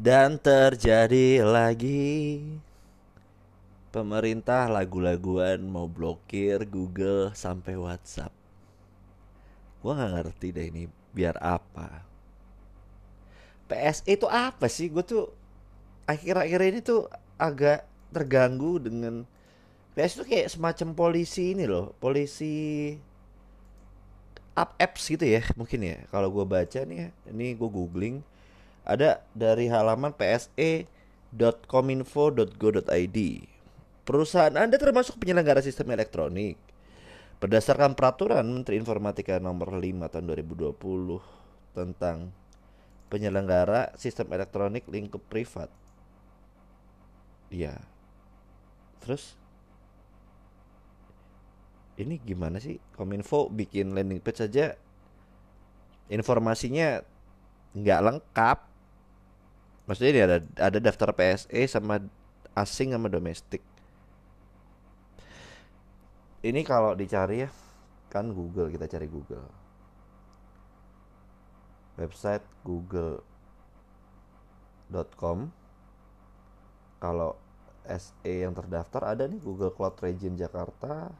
Dan terjadi lagi. Pemerintah lagu-laguan mau blokir Google sampai WhatsApp. Gua nggak ngerti deh ini biar apa. PSE itu apa sih? Gue tuh akhir-akhir ini tuh agak terganggu dengan PS itu kayak semacam polisi ini loh Polisi up apps gitu ya mungkin ya kalau gue baca nih ya ini gue googling ada dari halaman pse.kominfo.go.id. Perusahaan Anda termasuk penyelenggara sistem elektronik. Berdasarkan peraturan Menteri Informatika nomor 5 tahun 2020 tentang penyelenggara sistem elektronik lingkup privat. Iya. Terus ini gimana sih? Kominfo bikin landing page saja informasinya nggak lengkap. Maksudnya ini ada ada daftar PSE sama asing sama domestik. Ini kalau dicari ya kan Google kita cari Google. Website google.com kalau SE yang terdaftar ada nih Google Cloud Region Jakarta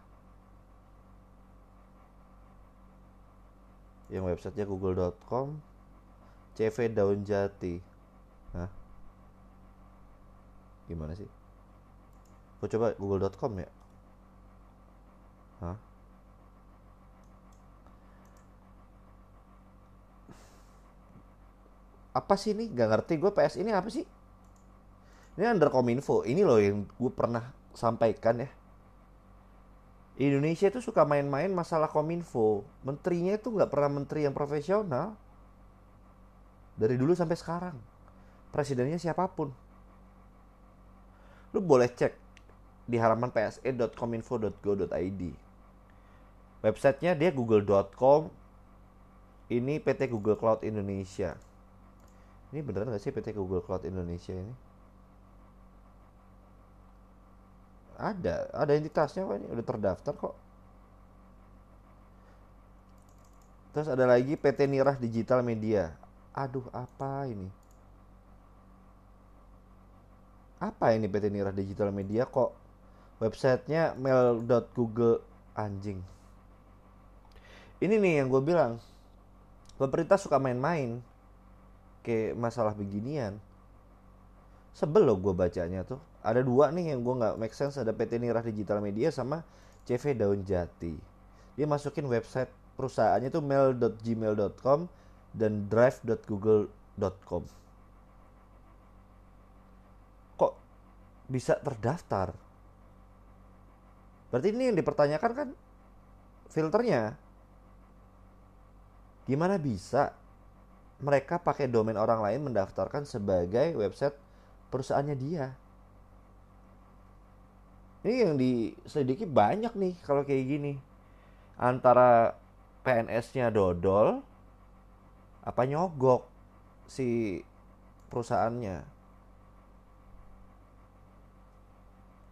yang websitenya google.com CV Daun Jati Hah? Gimana sih? Gue coba google.com ya. Hah? Apa sih ini? Gak ngerti gue PS ini apa sih? Ini under kominfo. Ini loh yang gue pernah sampaikan ya. Indonesia itu suka main-main masalah kominfo. Menterinya itu nggak pernah menteri yang profesional. Dari dulu sampai sekarang presidennya siapa pun. Lu boleh cek di halaman pse.kominfo.go.id. Websitenya dia google.com. Ini PT Google Cloud Indonesia. Ini beneran gak sih PT Google Cloud Indonesia ini? Ada, ada entitasnya kok ini udah terdaftar kok. Terus ada lagi PT Nirah Digital Media. Aduh, apa ini? apa ini PT Nira Digital Media kok websitenya mail.google anjing ini nih yang gue bilang pemerintah suka main-main ke masalah beginian sebel loh gue bacanya tuh ada dua nih yang gue nggak make sense ada PT Nira Digital Media sama CV Daun Jati dia masukin website perusahaannya tuh mail.gmail.com dan drive.google.com bisa terdaftar. Berarti ini yang dipertanyakan kan filternya. Gimana bisa mereka pakai domain orang lain mendaftarkan sebagai website perusahaannya dia? Ini yang diselidiki banyak nih kalau kayak gini. Antara PNS-nya dodol apa nyogok si perusahaannya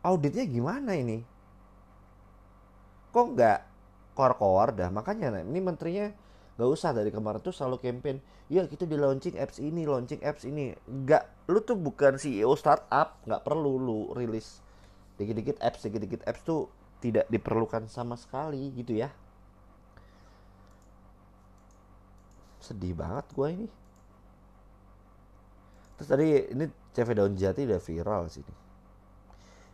auditnya gimana ini? Kok nggak kor-kor dah? Makanya nah, ini menterinya nggak usah dari kemarin tuh selalu campaign. Ya kita di launching apps ini, launching apps ini. Nggak, lu tuh bukan CEO startup, nggak perlu lu rilis dikit-dikit apps, dikit-dikit apps tuh tidak diperlukan sama sekali gitu ya. Sedih banget gue ini. Terus tadi ini CV Daun Jati udah viral sini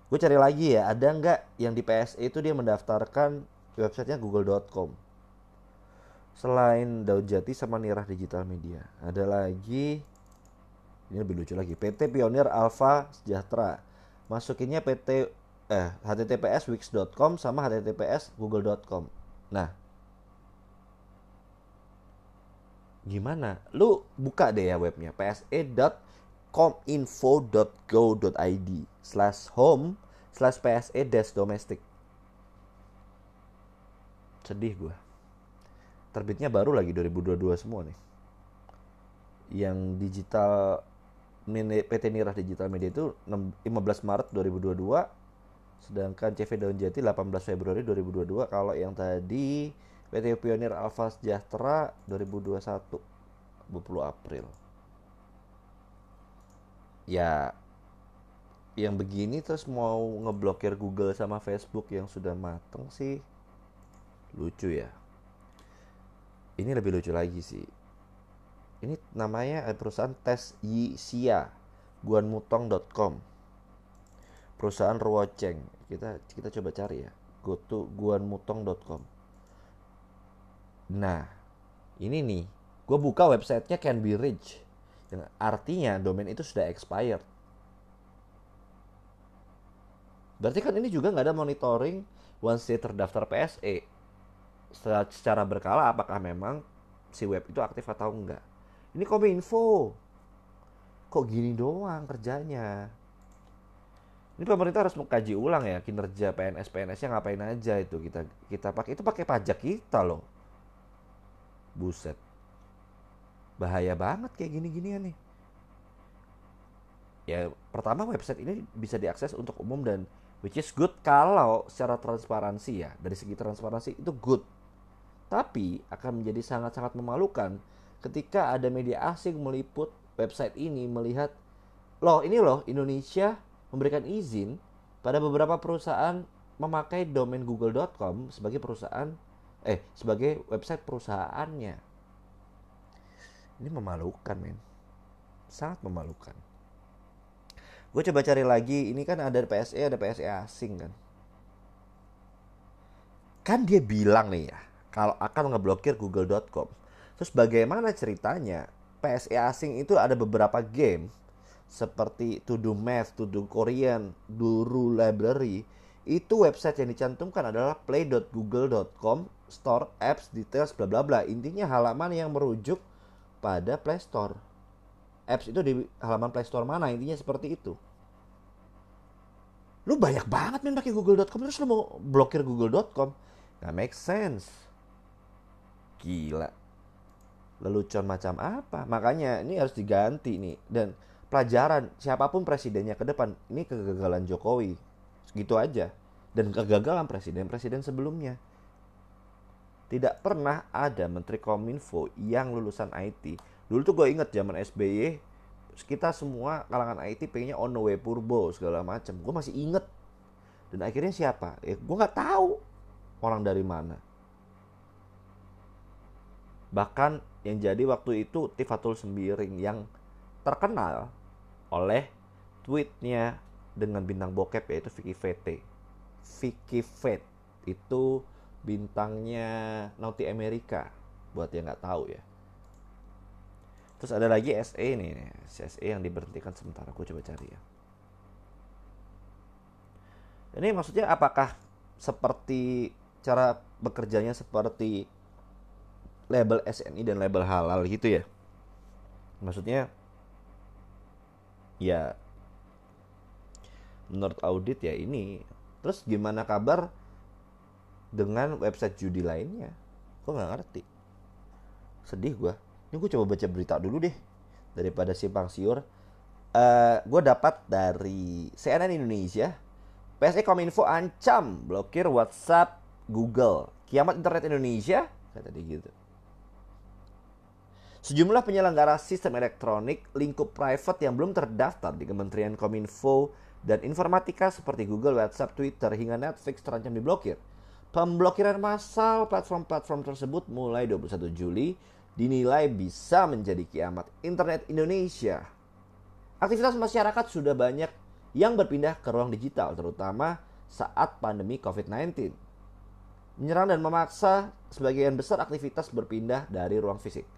gue cari lagi ya ada nggak yang di PSE itu dia mendaftarkan websitenya google.com selain Daud Jati sama Nirah Digital Media. Ada lagi ini lebih lucu lagi PT Pionir Alpha Sejahtera. Masukinnya PT eh https wix.com sama https google.com nah gimana? Lu buka deh ya webnya pse.com kominfo.go.id slash home slash PSE domestic. Sedih gue terbitnya baru lagi 2022 semua nih yang digital PT Nirah Digital Media itu 15 Maret 2022 sedangkan CV Daun Jati 18 Februari 2022 kalau yang tadi PT Pionir Alfa Sejahtera 2021 20 April. Ya yang begini terus mau ngeblokir Google sama Facebook yang sudah mateng sih lucu ya. Ini lebih lucu lagi sih. Ini namanya perusahaan tes Yisia, guanmutong.com. Perusahaan Ruoceng. Kita kita coba cari ya. Go to guanmutong.com. Nah, ini nih, gue buka websitenya can be reached. Yang artinya domain itu sudah expired Berarti kan ini juga nggak ada monitoring once dia terdaftar PSE. Secara, berkala apakah memang si web itu aktif atau enggak. Ini kominfo. Kok gini doang kerjanya? Ini pemerintah harus mengkaji ulang ya kinerja PNS PNS-nya ngapain aja itu kita kita pakai itu pakai pajak kita loh. Buset. Bahaya banget kayak gini-ginian nih. Ya, pertama website ini bisa diakses untuk umum dan which is good kalau secara transparansi ya dari segi transparansi itu good tapi akan menjadi sangat-sangat memalukan ketika ada media asing meliput website ini melihat loh ini loh Indonesia memberikan izin pada beberapa perusahaan memakai domain google.com sebagai perusahaan eh sebagai website perusahaannya. Ini memalukan men. Sangat memalukan. Gue coba cari lagi ini kan ada PSE ada PSE asing kan? Kan dia bilang nih ya kalau akan ngeblokir google.com terus bagaimana ceritanya? PSE asing itu ada beberapa game seperti To Do Math, To Do Korean, Duru Library. Itu website yang dicantumkan adalah play.google.com store apps details bla bla bla. Intinya halaman yang merujuk pada Play Store. Apps itu di halaman Play Store mana? Intinya seperti itu. Lu banyak banget main pakai google.com terus lu mau blokir google.com nggak make sense gila. Lelucon macam apa? Makanya ini harus diganti nih. Dan pelajaran siapa pun presidennya ke depan ini kegagalan Jokowi. Gitu aja. Dan kegagalan presiden-presiden sebelumnya. Tidak pernah ada menteri kominfo yang lulusan IT dulu tuh gue inget zaman SBY kita semua kalangan IT pengennya on the way purbo segala macam gue masih inget dan akhirnya siapa? Ya gue nggak tahu orang dari mana bahkan yang jadi waktu itu Tifatul Sembiring yang terkenal oleh tweetnya dengan bintang bokep yaitu Vicky Vete Vicky Vet itu bintangnya Naughty America buat yang nggak tahu ya Terus ada lagi SE nih, SE yang diberhentikan sementara. Gue coba cari ya. Ini maksudnya apakah seperti cara bekerjanya seperti label SNI dan label halal gitu ya? Maksudnya ya menurut audit ya ini. Terus gimana kabar dengan website judi lainnya? Gue nggak ngerti. Sedih gue ini gue coba baca berita dulu deh daripada simpang siur. Uh, gue dapat dari CNN Indonesia. PSE Kominfo ancam blokir WhatsApp Google. Kiamat internet Indonesia kata dia gitu. Sejumlah penyelenggara sistem elektronik lingkup private yang belum terdaftar di Kementerian Kominfo dan Informatika seperti Google, WhatsApp, Twitter, hingga Netflix terancam diblokir. Pemblokiran massal platform-platform tersebut mulai 21 Juli dinilai bisa menjadi kiamat internet Indonesia. Aktivitas masyarakat sudah banyak yang berpindah ke ruang digital, terutama saat pandemi COVID-19. Menyerang dan memaksa sebagian besar aktivitas berpindah dari ruang fisik.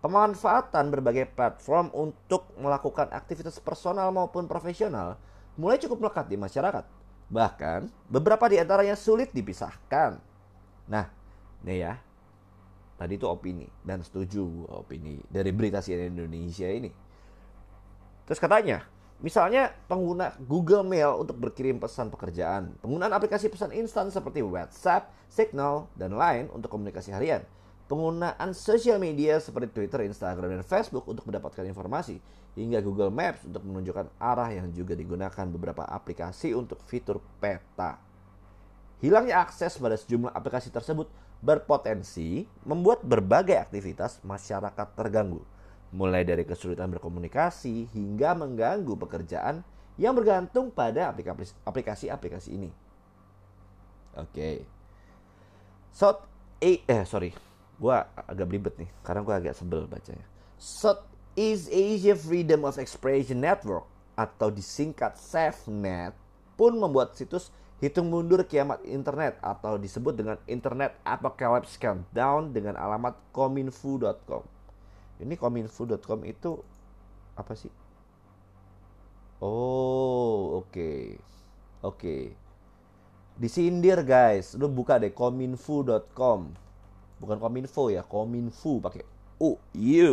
Pemanfaatan berbagai platform untuk melakukan aktivitas personal maupun profesional mulai cukup melekat di masyarakat. Bahkan beberapa di antaranya sulit dipisahkan. Nah, ini ya, Tadi itu opini dan setuju opini dari berita CNN Indonesia ini. Terus katanya, misalnya pengguna Google Mail untuk berkirim pesan pekerjaan, penggunaan aplikasi pesan instan seperti WhatsApp, Signal, dan lain untuk komunikasi harian, penggunaan sosial media seperti Twitter, Instagram, dan Facebook untuk mendapatkan informasi, hingga Google Maps untuk menunjukkan arah yang juga digunakan beberapa aplikasi untuk fitur peta. Hilangnya akses pada sejumlah aplikasi tersebut berpotensi membuat berbagai aktivitas masyarakat terganggu. mulai dari kesulitan berkomunikasi hingga mengganggu pekerjaan yang bergantung pada aplikasi-aplikasi ini. Oke. Okay. South A eh sorry, gua agak belibet nih karena gua agak sebel bacanya. South East Asia Freedom of Expression Network atau disingkat SafeNet pun membuat situs hitung mundur kiamat internet atau disebut dengan Internet Apocalypse Countdown dengan alamat kominfo.com. Ini kominfo.com itu apa sih? Oh, oke. Okay. Oke. Okay. Disindir guys, lu buka deh kominfo.com. Bukan kominfo ya, kominfo pakai U, U.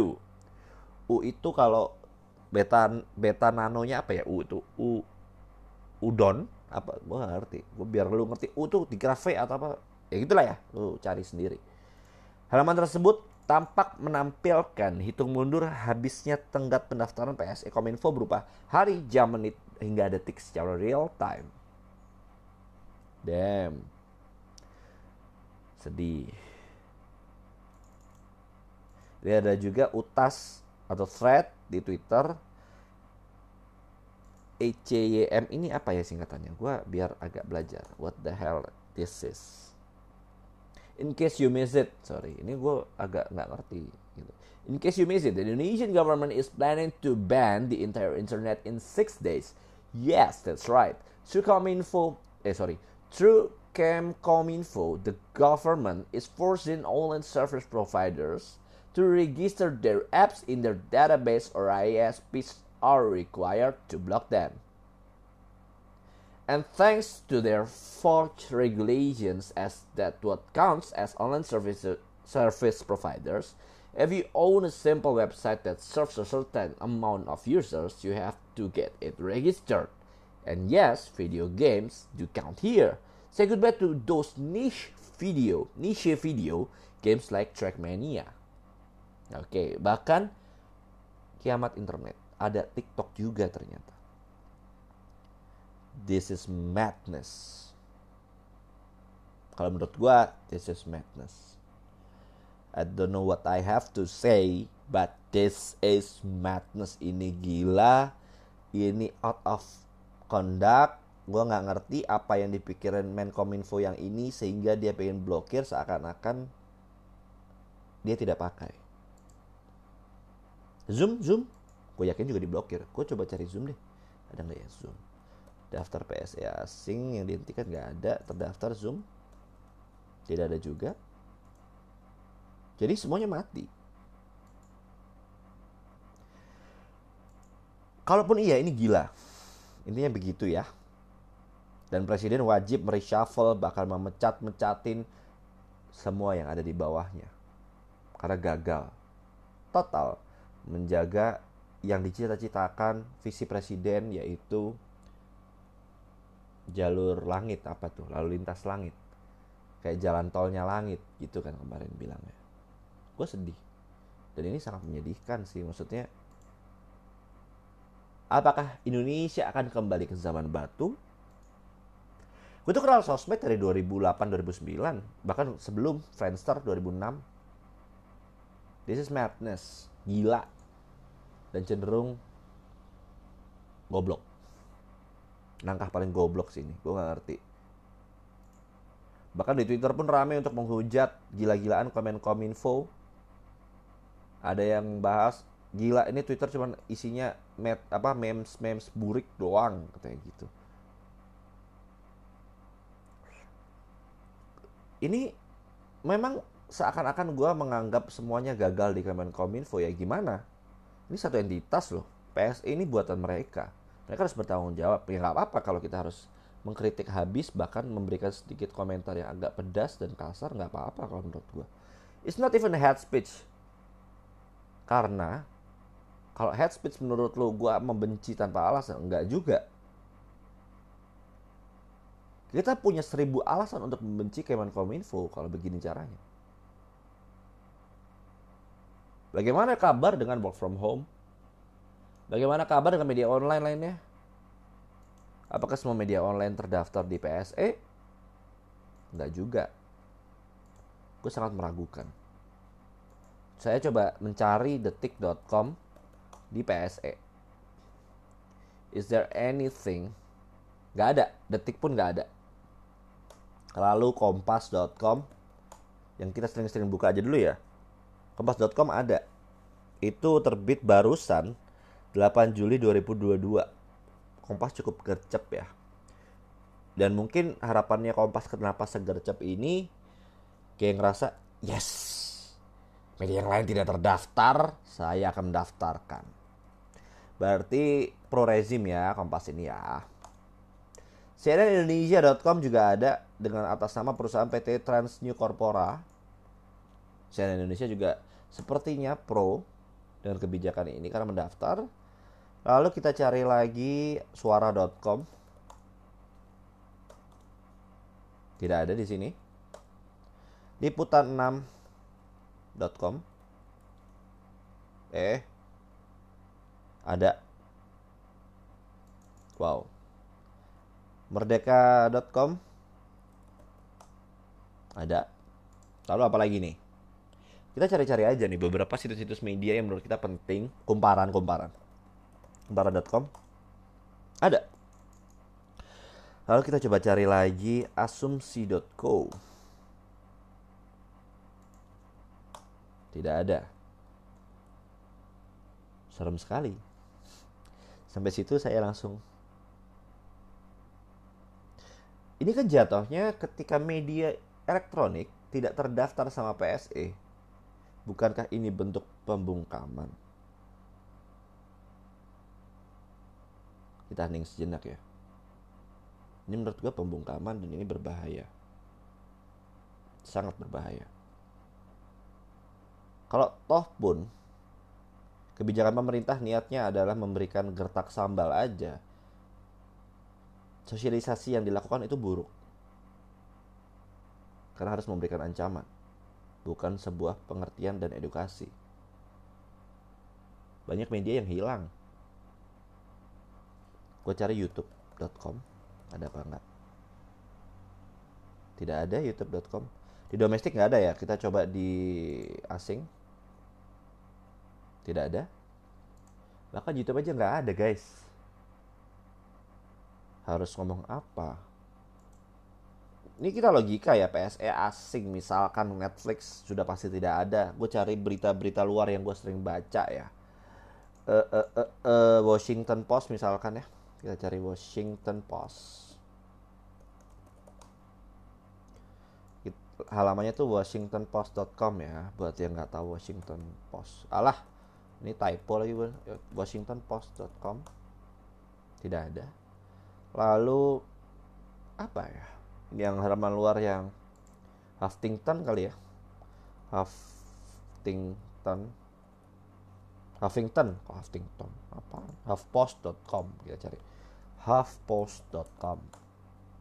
U itu kalau beta beta nanonya apa ya? U itu U udon apa gue gak ngerti gue biar lu ngerti U tuh di V atau apa ya gitulah ya lu cari sendiri halaman tersebut tampak menampilkan hitung mundur habisnya tenggat pendaftaran PSE Kominfo berupa hari, jam, menit hingga detik secara real time. Damn. Sedih. Dia ada juga utas atau thread di Twitter. ECYM ini apa ya singkatannya? Gua biar agak belajar. What the hell this is? in case you miss it sorry ini gue agak nggak ngerti gitu. in case you miss it the Indonesian government is planning to ban the entire internet in six days yes that's right through Cominfo eh sorry through Kemkominfo the government is forcing online service providers to register their apps in their database or ISPs are required to block them and thanks to their forged regulations as that what counts as online service, service providers, if you own a simple website that serves a certain amount of users, you have to get it registered. And yes, video games do count here. Say goodbye to those niche video, niche video games like Trackmania. Oke, okay, bahkan kiamat internet. Ada TikTok juga ternyata. this is madness. Kalau menurut gua, this is madness. I don't know what I have to say, but this is madness. Ini gila, ini out of conduct. Gua nggak ngerti apa yang dipikirin Menkominfo yang ini sehingga dia pengen blokir seakan-akan dia tidak pakai. Zoom, Zoom, gue yakin juga diblokir. Gue coba cari Zoom deh. Ada nggak ya Zoom? daftar PSE asing yang dihentikan nggak ada. Terdaftar Zoom. Tidak ada juga. Jadi semuanya mati. Kalaupun iya ini gila. Intinya begitu ya. Dan presiden wajib mereshuffle bakal memecat-mecatin semua yang ada di bawahnya. Karena gagal. Total menjaga yang dicita-citakan visi presiden yaitu jalur langit apa tuh? Lalu lintas langit. Kayak jalan tolnya langit gitu kan kemarin bilangnya. Gue sedih. Dan ini sangat menyedihkan sih maksudnya apakah Indonesia akan kembali ke zaman batu? Gue tuh kenal sosmed dari 2008-2009 bahkan sebelum Friendster 2006 this is madness. Gila dan cenderung goblok. Langkah paling goblok sih ini gue gak ngerti. Bahkan di Twitter pun rame untuk menghujat gila-gilaan komen kominfo ada yang bahas gila ini Twitter cuma isinya met, apa memes memes burik doang katanya gitu. Ini memang seakan-akan gue menganggap semuanya gagal di Kemenkominfo ya gimana ini satu entitas loh PSE ini buatan mereka. Mereka harus bertanggung jawab. Ya nggak apa-apa kalau kita harus mengkritik habis bahkan memberikan sedikit komentar yang agak pedas dan kasar nggak apa-apa kalau menurut gue it's not even a hate speech. Karena kalau hate speech menurut lo gue membenci tanpa alasan enggak juga. Kita punya seribu alasan untuk membenci Kemenkominfo kalau begini caranya. Bagaimana kabar dengan work from home? Bagaimana kabar dengan media online lainnya? Apakah semua media online terdaftar di PSE? Enggak juga. Gue sangat meragukan. saya coba mencari detik.com di PSE. Is there anything? Gak ada, detik pun gak ada. Lalu kompas.com yang kita sering-sering buka aja dulu ya. Kompas.com ada. Itu terbit barusan 8 Juli 2022. Kompas cukup gercep ya. Dan mungkin harapannya Kompas kenapa segercep ini kayak ngerasa yes media yang lain tidak terdaftar saya akan mendaftarkan berarti pro rezim ya Kompas ini ya CNNIndonesia.com juga ada dengan atas nama perusahaan PT Trans New Corpora CNN Indonesia juga sepertinya pro dengan kebijakan ini karena mendaftar. Lalu kita cari lagi suara.com tidak ada di sini. Liputan6.com eh ada. Wow. Merdeka.com ada. Lalu apa lagi nih kita cari-cari aja nih beberapa situs-situs media yang menurut kita penting kumparan-kumparan kumparan.com ada lalu kita coba cari lagi asumsi.co Tidak ada. Serem sekali. Sampai situ saya langsung Ini kan jatuhnya ketika media elektronik tidak terdaftar sama PSE. Bukankah ini bentuk pembungkaman? Kita hening sejenak ya. Ini menurut gue pembungkaman dan ini berbahaya. Sangat berbahaya. Kalau toh pun kebijakan pemerintah niatnya adalah memberikan gertak sambal aja. Sosialisasi yang dilakukan itu buruk. Karena harus memberikan ancaman, bukan sebuah pengertian dan edukasi. Banyak media yang hilang. Gue cari youtube.com, ada apa enggak? Tidak ada youtube.com. Di domestik nggak ada ya, kita coba di asing tidak ada. Bahkan YouTube aja nggak ada guys. Harus ngomong apa? Ini kita logika ya PSE asing misalkan Netflix sudah pasti tidak ada. Gue cari berita-berita luar yang gue sering baca ya. Uh, uh, uh, uh, Washington Post misalkan ya. Kita cari Washington Post. halamannya tuh washingtonpost.com ya buat yang nggak tahu Washington Post alah ini typo lagi washingtonpost.com tidak ada lalu apa ya yang halaman luar yang Huffington kali ya? Huffington. Huffington kok Huffington? Apa? Huffpost.com kita cari. Huffpost.com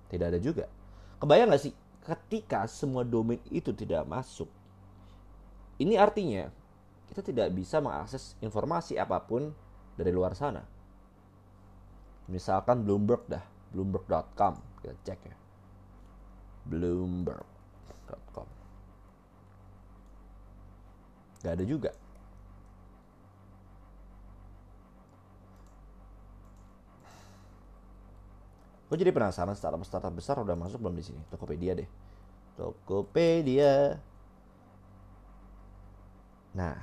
tidak ada juga. Kebayang nggak sih? Ketika semua domain itu tidak masuk ini artinya kita tidak bisa mengakses informasi apa pun dari luar sana. Misalkan Bloomberg dah, bloomberg.com, kita cek ya. bloomberg.com. Gak ada juga. Gue jadi penasaran startup-startup besar udah masuk belum di sini? Tokopedia deh. Tokopedia. Nah,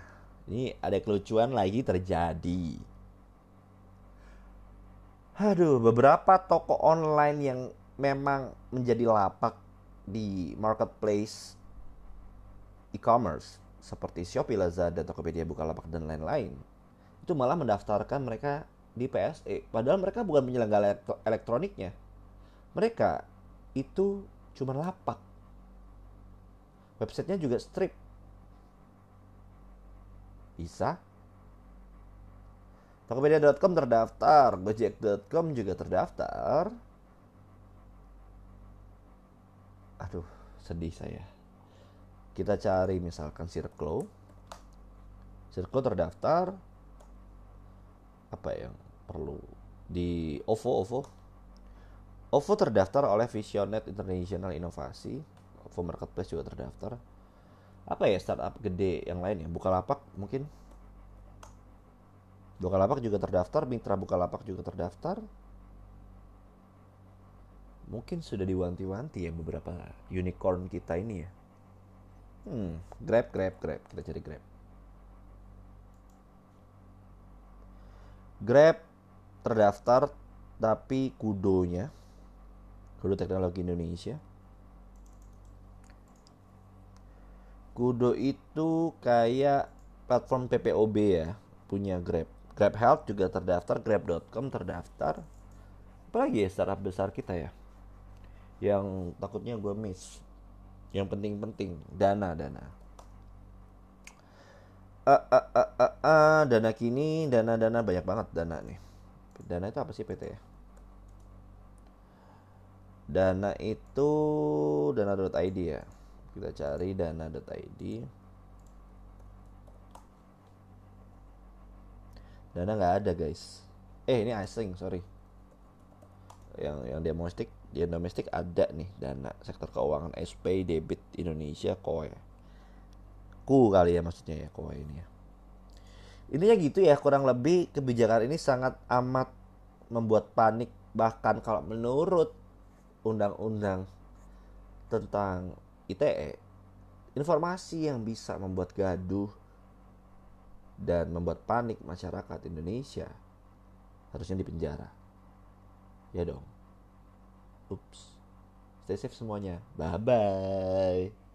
ini ada kelucuan lagi terjadi. Aduh, beberapa toko online yang memang menjadi lapak di marketplace e-commerce seperti Shopee, Lazada, Tokopedia, Bukalapak dan lain-lain itu malah mendaftarkan mereka di PSE padahal mereka bukan penyelenggara elektroniknya. Mereka itu cuma lapak. Websitenya juga strip bisa. Tokopedia.com terdaftar, Gojek.com juga terdaftar. Aduh, sedih saya. Kita cari misalkan Circle. Circle terdaftar. Apa yang perlu di OVO OVO? OVO terdaftar oleh Visionet International Inovasi. OVO Marketplace juga terdaftar. apa ya startup gede yang lain ya Bukalapak mungkin Bukalapak juga terdaftar Mitra Bukalapak juga terdaftar mungkin sudah diwanti-wanti ya beberapa unicorn kita ini ya. Hmm grab grab grab. Kita cari grab. Grab terdaftar tapi kudonya kudo teknologi Indonesia. Kudo itu kayak platform PPOB ya, punya Grab. Grab Health juga terdaftar, Grab.com terdaftar. Apalagi ya startup besar kita ya, yang takutnya gue miss. Yang penting-penting, dana, dana. Uh, uh, uh, uh, uh, dana kini, dana-dana banyak banget dana nih. Dana itu apa sih PT ya? Dana itu dana.id ya kita cari dana.id dana nggak ada guys eh ini asing sorry yang yang domestik yang domestik ada nih dana sektor keuangan SP debit Indonesia koe. Ku kali ya maksudnya ya koe ini ya. Intinya gitu ya kurang lebih kebijakan ini sangat amat membuat panik bahkan kalau menurut undang-undang tentang ITE informasi yang bisa membuat gaduh dan membuat panik masyarakat Indonesia harusnya dipenjara. Ya dong ups stay safe semuanya. Bye bye